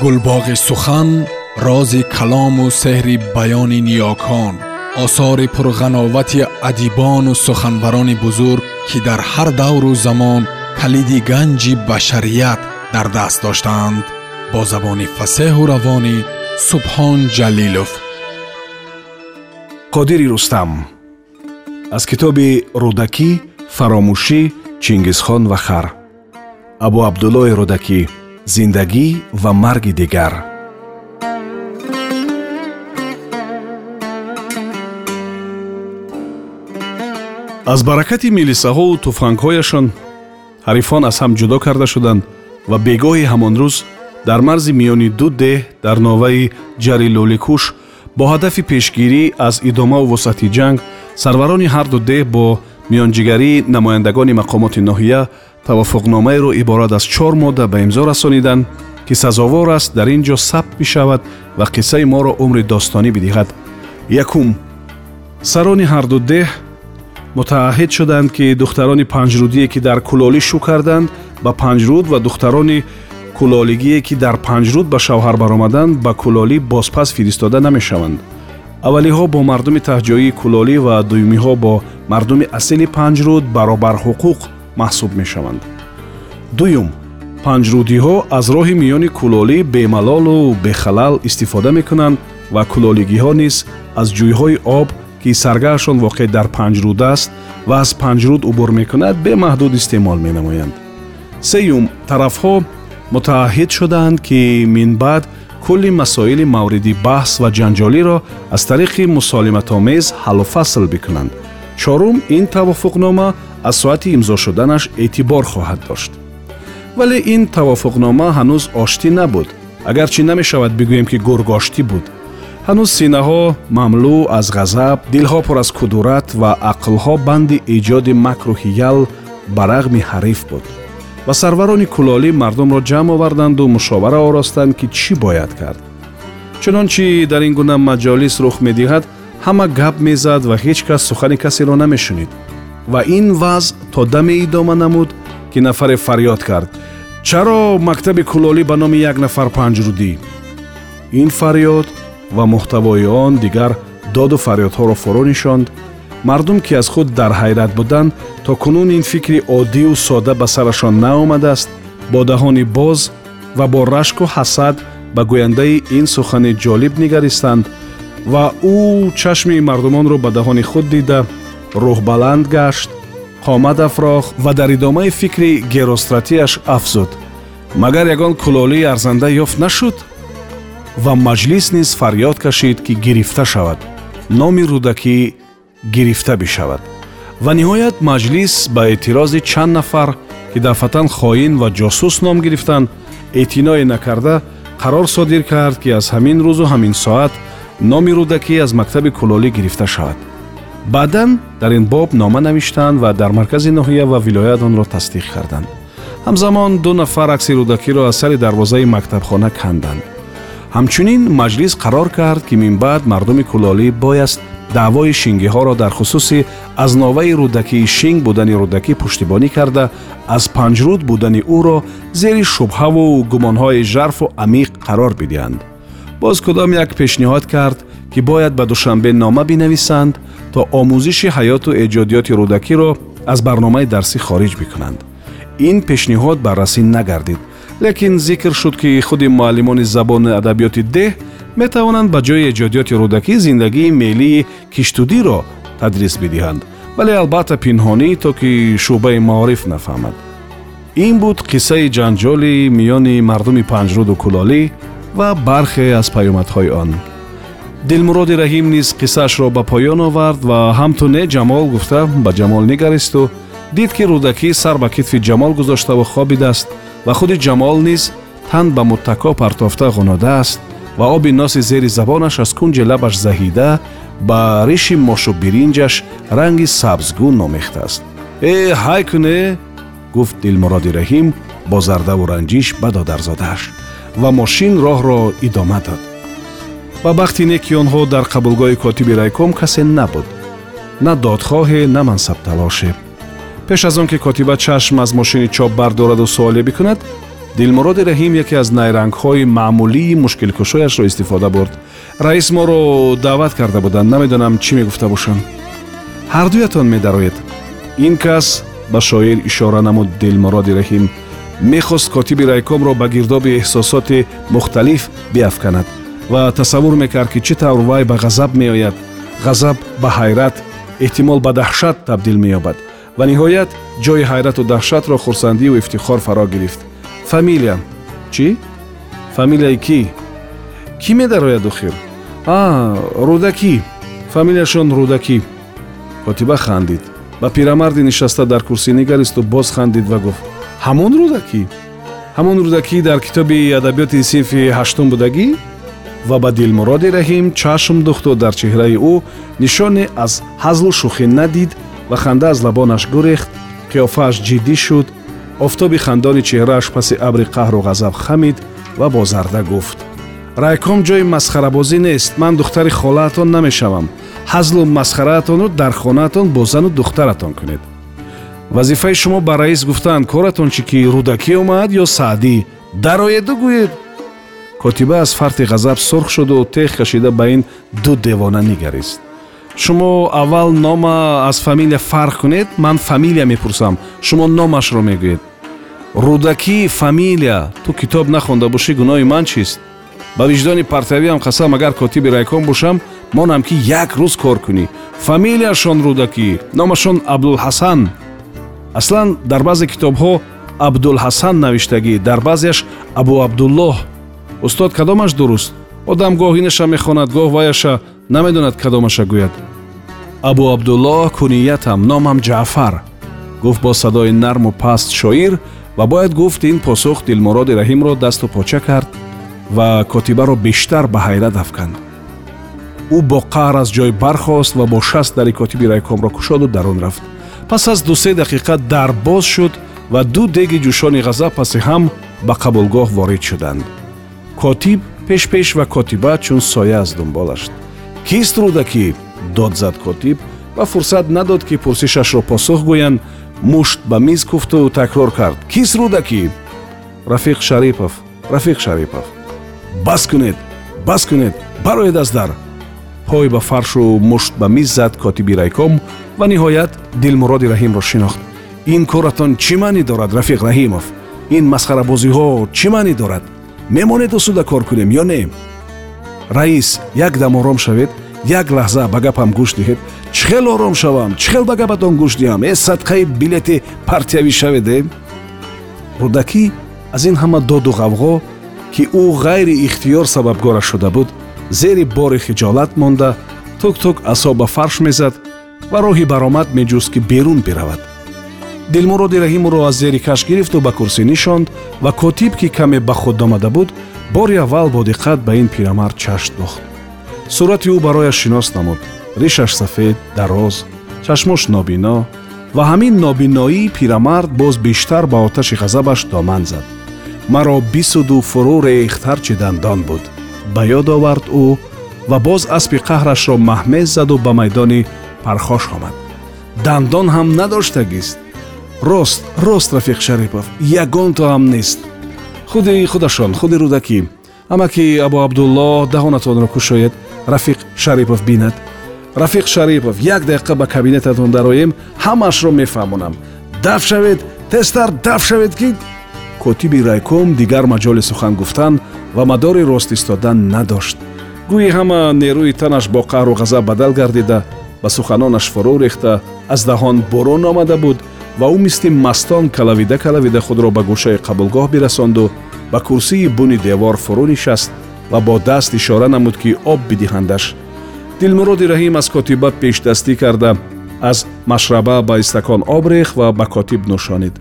гулбоғи сухан рози калому сеҳри баёни ниёкон осори пурғановати адибону суханварони бузург ки дар ҳар давру замон калиди ганҷи башарият дар даст доштаанд бо забони фасеҳу равонӣ субҳон ҷалилов қодири рустам аз китоби рӯдакӣ фаромӯшӣ чингизхон ва хар абу абдуллои рӯдакӣ зиндагӣ ва марги дигар. Аз баракати милисаҳоу туфангҳояшон ҳарифон аз ҳам ҷудо карда шуданд ва бегоҳи ҳамон рӯз дар марзи миёни ду деҳ дар новаи ҷарилоликуш бо ҳадафи пешгирӣ аз идомаву вусъати ҷанг сарварони ҳарду деҳ бо миёнҷигарии намояндагони мақомоти ноҳия тавофуқномаеро иборат аз чор модда ба имзо расониданд ки сазовор аст дар ин ҷо сабт бишавад ва қиссаи моро умри достонӣ бидиҳад. Якум. Сарони ҳарду деҳ мутааҳид шуданд ки духтарони панҷрудие ки дар кулолӣ шу карданд ба панҷруд ва духтарони кулолигие ки дар панҷруд ба шавҳар баромаданд ба кулолӣ бозпас фиристода намешаванд. Аввалиҳо бо мардуми таҳҷоии кулолӣ ва дуюмиҳо бо мардуми асили панҷруд баробарҳуқуқ маҳсуб мешаванд. Дуюм панҷрудиҳо аз роҳи миёни кулолӣ бемалолу бехалал истифода мекунанд ва кулолигиҳо низ аз ҷӯйҳои об ки саргаҳашон воқеъ дар панҷруд аст ва аз панҷруд убур мекунад бемаҳдуд истеъмол менамоянд. Сеюм тарафҳо мутааҳид шуданд ки минбаъд кулли масоили мавриди баҳс ва ҷанҷолиро аз тариқи мусолиматомез ҳаллу фасл бикунанд. Чорум ин тавофуқнома аз соати имзо шуданаш эътибор хоҳад дошт. Вале ин тавофуқнома ҳанӯз оштӣ набуд. Агарчи намешавад бигӯем ки гургоштӣ буд. Ҳанӯз синаҳо мамлӯъ аз ғазаб дилҳо пур аз кудурат ва ақлҳо банди эҷоди макру ҳиял ба рағми ҳариф буд. Ва сарварони кулолӣ мардумро ҷамъ оварданду мушовара оростанд ки чӣ бояд кард. Чунончи дар ин гуна маҷолис рух медиҳад ҳама гап мезад ва ҳеҷ кас сухани касеро намешунид ва ин вазъ то даме идома намуд ки нафаре фарёд кард. Чаро мактаби кулолӣ ба номи як нафар панҷрудӣ ин фарёд ва муҳтавои он дигар доду фарёдҳоро фурӯ нишонд. Мардум ки аз худ дар ҳайрат буданд то кунун ин фикри оддию содда ба сарашон наомадааст бо даҳони боз ва бо рашку ҳасад ба гӯяндаи ин сухани ҷолиб нигаристанд ва ӯ чашми мардумонро ба даҳони худ дида рӯҳбаланд гашт қомат афрохт ва дар идомаи фикри геростратияш афзуд магар ягон кулолии арзанда ёфт нашуд ва маҷлис низ фарёд кашид ки гирифта шавад номи рӯдакӣ гирифта бишавад ва ниҳоят маҷлис ба эътирози чанд нафар ки дафъатан хоин ва ҷосус ном гирифтанд эътиное накарда қарор содир кард ки аз ҳамин рӯзу ҳамин соат номи рӯдакӣ аз мактаби кулолӣ гирифта шавад баъдан дар ин боб нома навиштанд ва дар маркази ноҳия ва вилоят онро тасдиқ карданд. Ҳамзамон ду нафар акси рӯдакиро аз сари дарвозаи мактабхона канданд. Ҳамчунин маҷлис қарор кард ки минбаъд мардуми кулолӣ бояст даъвои шингиҳоро дар хусуси аз новаи рӯдакии шинг будани рӯдакӣ пуштибонӣ карда аз панҷруд будани ӯро зери шубҳаву гумонҳои жарфу амиқ қарор бидиҳанд. Боз кудом як пешниҳод кард ки бояд ба душанбе нома бинависанд то омӯзиши ҳаёту эҷодиёти рӯдакиро аз барномаи дарсӣ хориҷ бикунанд ин пешниҳод баррасӣ нагардид лекин зикр шуд ки худи муаллимони забони адабиёти деҳ метавонанд ба ҷои эҷодиёти рӯдакӣ зиндагии мелии киштудиро тадрис бидиҳанд вале албатта пинҳонӣ то ки шӯъбаи маориф нафаҳмад ин буд қиссаи ҷанҷоли миёни мардуми панҷруду кулолӣ ва бархе аз паёмадҳои он дилмуроди раҳим низ қиссаашро ба поён овард ва ҳамту не ҷамол гуфта ба ҷамол нигаристу дид ки рӯдакӣ сар ба китфи ҷамол гузоштаву хобидааст ва худи ҷамол низ тан ба муттако партофта ғунодааст ва оби носи зери забонаш аз кунҷи лабаш заҳида ба риши мошу биринҷаш ранги сабзгун номехтааст э ҳай куне гуфт дилмуроди раҳим бо зардаву ранҷиш ба додарзодааш ва мошин роҳро идома дод ба бахти не ки онҳо дар қабулгоҳи котиби райком касе набуд. На додхоҳе на мансабталоше пеш аз он ки котиба чашм аз мошини чоп бардораду суоле бикунад дилмуроди раҳим яке аз найрангҳои маъмулии мушкилкушояшро истифода бурд. Раис моро даъват карда буданд намедонам чӣ мегуфта бошам. Ҳардуятон медароед. Ин кас ба шоир ишора намуд дилмуроди раҳим. Мехост котиби райкомро ба гирдоби эҳсосоти мухталиф биафканад ва тасаввур мекард ки чӣ тавр вай ба ғазаб меояд? Ғазаб ба ҳайрат эҳтимол бадаҳшат табдил меёбад. Ва ниҳоят ҷои ҳайрату таҳшатро хурсандию ифтихор фаро гирифт. Фамилия? Чӣ? Фамилияи кӣ? Кӣ медарояд охир а рӯдакӣ. Фамилияшон рӯдакӣ. Котиба хандид. Ба пирамарди нишаста дар курсӣ нигаристу боз хандид ва гуфт. Ҳамон рӯдакӣ? Ҳамон рӯдакӣ дар китоби адабиёти синфи ҳаштум будагӣ ва ба дилмуроди раҳим чашм духту дар чеҳраи ӯ нишоне аз ҳазлу шӯхӣ надид ва ханда аз лабонаш гурехт қиёфааш ҷиддӣ шуд офтоби хандони чеҳрааш паси абри қаҳру ғазаб хамид ва бо зарда гуфт. Райком ҷои масхарабозӣ нест ман духтари холаатон намешавам. ҳазлу масхараатонро дар хонаатон бо зану духтаратон кунед. Вазифаи шумо ба раис гуфтаанд коратон чӣ ки рӯдакӣ омад ё саъдӣ дароеду гӯед котиба аз фарти ғазаб сурх шуду теғ кашида ба ин ду девона нигарист шумо аввал нома аз фамилия фарқ кунед ман фамилия мепурсам. Шумо номашро мегӯед. Рӯдакӣ фамилия ту китоб нахонда бошӣ гуноҳи ман чист? Ба виҷдони партавиам қасам агар котиби райком бошам монам ки як рӯз кор кунӣ. Фамилияшон рӯдакӣ номашон абдулҳасан. Аслан дар баъзе китобҳо абдулҳасан навиштагӣ дар баъзеаш абу абдуллоҳ устод кадомаш дуруст? Одам гоҳ инаша мехонад гоҳ ваяша намедонад кадомаша гӯяд абу абдуллоҳ куниятам номам ҷаъфар гуфт бо садои нарму паст шоир ва бояд гуфт ин посух дилмуроди раҳимро дасту поча кард ва котибаро бештар ба ҳайрат афканд. Ӯ бо қаҳр аз ҷой бархост ва бо шаст дари котиби райкомро кушоду дарун рафт. Пас аз дусе дақиқа дар боз шуд ва ду деги ҷӯшони ғазаб паси ҳам ба қабулгоҳ ворид шуданд котиб пеш-пеш ва котиба чун соя аз дунболашт кист рӯдакӣ дод зад котиб ва фурсат надод ки пурсишашро посух гӯянд мушт ба миз куфту такрор кард кист рӯдакӣ рафиқ шарипов рафиқ шарипов бас кунед бас кунед бароед аз дар пой ба фаршу мушт ба миз зад котиби райком ва ниҳоят дилмуроди раҳимро шинохт ин коратон чӣ маънӣ дорад рафиқ раҳимов ин масхарабозиҳо чӣ маънӣ дорад мемонед осуда кор кунем ё не? Раис як дам ором шавед як лаҳза ба гапам гӯш диҳед. Чӣ хел ором шавам чӣ хел ба гапатон гӯш диҳам. Э садқаи билети партиявӣ шаведе рӯдакӣ аз ин ҳама доду ғавғо ки ӯ ғайри ихтиёр сабабгораш шуда буд зери бори хиҷолат монда тук-тук асо ба фарш мезад ва роҳи баромад меҷуст ки берун биравад дилмуроди раҳимро аз зери каш гирифту ба курсӣ нишонд ва котиб ки каме ба худ омада буд бори аввал бо диққат ба ин пирамард чашм дохт. Сурати ӯ барояш шинос намуд. Ришаш сафед дароз чашмош нобино ва ҳамин нобиноии пирамард боз бештар ба оташи ғазабаш доман зад. Маро бисуду фурӯ рехт ҳарчи дандон буд. Ба ёд овард ӯ ва боз аспи қаҳрашро маҳмез заду ба майдони пархош омад. Дандон ҳам надоштагист рост рост рафиқ шарипов. Ягон то ҳам нест. Худи худашон худи рӯдакӣ. Амаки абу абдуллоҳ даҳонатонро кушоед рафиқ шарипов бинад. Рафиқ шарипов як дақиқа ба кабинетатон дароем ҳамаашро мефаҳмонам. Даф шавед тезтар даф шавед ки котиби райком дигар маҷоли сухан гуфтан ва мадори рост истодан надошт. Гӯи ҳама нерӯи танаш бо қаҳру ғазаб бадал гардида ба суханонаш фурӯ рехта аз даҳон бурун омада буд ва ӯ мисли мастон калавида калавида худро ба гӯшаи қабулгоҳ бирасонду ба курсии буни девор фурӯ нишаст ва бо даст ишора намуд ки об бидиҳандаш. Дилмуроди раҳим аз котиба пешдастӣ карда аз машраба ба истакон об рехт ва ба котиб нӯшонид.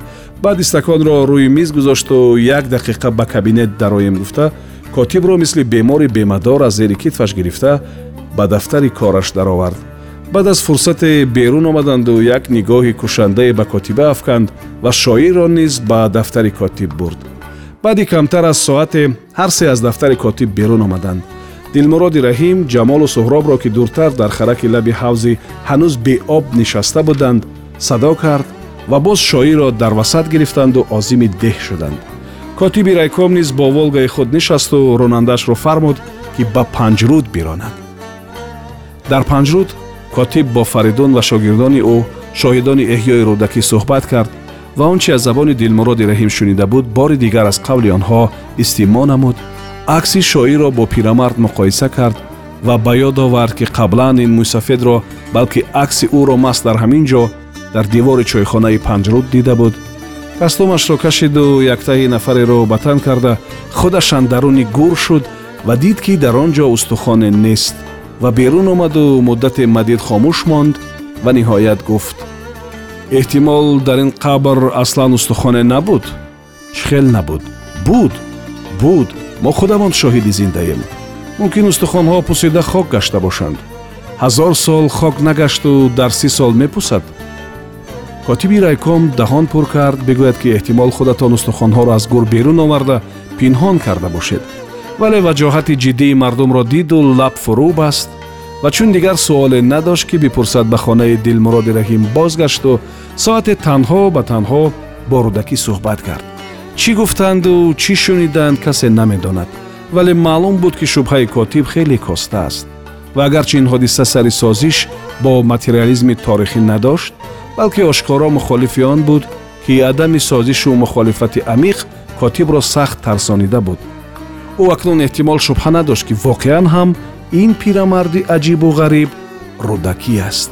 Баъд истаконро рӯи миз гузошту як дақиқа ба кабинет дароем гуфта. Котибро мисли бемори бемадор аз зери китфаш гирифта ба дафтари кораш даровард баъд аз фурсате берун омаданду як нигоҳи кушандае ба котиба афканд ва шоирро низ ба дафтари котиб бурд. Баъди камтар аз соате ҳар се аз дафтари котиб берун омаданд. Дилмуроди раҳим ҷамолу суҳробро ки дуртар дар хараки лаби ҳавзи ҳанӯз беоб нишаста буданд садо кард ва боз шоирро дар васат гирифтанду озими деҳ шуданд. Котиби райком низ бо волгаи худ нишасту ронандаашро фармуд ки ба панҷруд биронад. Дар панҷруд котиб бо фаридун ва шогирдони ӯ шоҳидони эҳёи рӯдакӣ суҳбат кард ва он чи аз забони дилмуроди раҳим шунида буд бори дигар аз қавли онҳо истимоъ намуд. акси шоиро бо пирамард муқоиса кард ва ба ёд овард ки қаблан ин мӯйсафедро балки акси ӯро маст дар ҳамин ҷо дар дивори чойхонаи панҷруд дида буд. кастумашро кашиду яктаи нафареро батан карда худаш андаруни гур шуд ва дид ки дар он ҷо устухоне нест ва берун омаду муддате мадид хомӯш монд ва ниҳоят гуфт. Эҳтимол дар ин қабр аслан устухоне набуд? Чӣ хел набуд. Буд буд. Мо худамон шоҳиди зиндаем. Мумкин устухонҳо пусида хок гашта бошанд. Ҳазор сол хок нагашту дар си сол мепусад котиби райком даҳон пур кард бигӯяд ки эҳтимол худатон устухонҳоро аз гур берун оварда пинҳон карда бошед вале ваҷоҳати ҷиддии мардумро диду лаб фурӯ баст ва чун дигар суоле надошт ки бипурсад ба хонаи дилмуроди раҳим бозгашту соате танҳо ба танҳо бо рӯдакӣ суҳбат кард чӣ гуфтанду чӣ шуниданд касе намедонад вале маълум буд ки шубҳаи котиб хеле коста аст ва агарчи ин ҳодиса сари созиш бо материализми торихӣ надошт балки ошкоро мухолифи он буд ки адами созишу мухолифати амиқ котибро сахт тарсонида буд ӯ акнун эҳтимол шубҳа надошт ки воқеан ҳам ин пирамарди аҷибу ғариб рӯдакӣ аст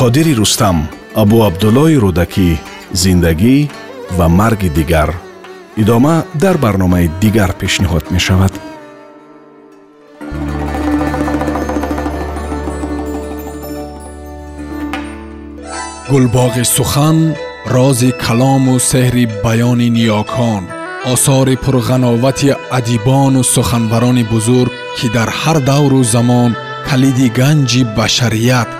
қодири рустам абу абдуллои рӯдакӣ зиндагӣ ва марги дигар идома дар барномаи дигар пешниҳод мешавад. Гулбоғи сухан рози калому сеҳри баёни ниёкон осори пурғановати адибону суханбарони бузург ки дар ҳар давру замон калиди ганҷи башарият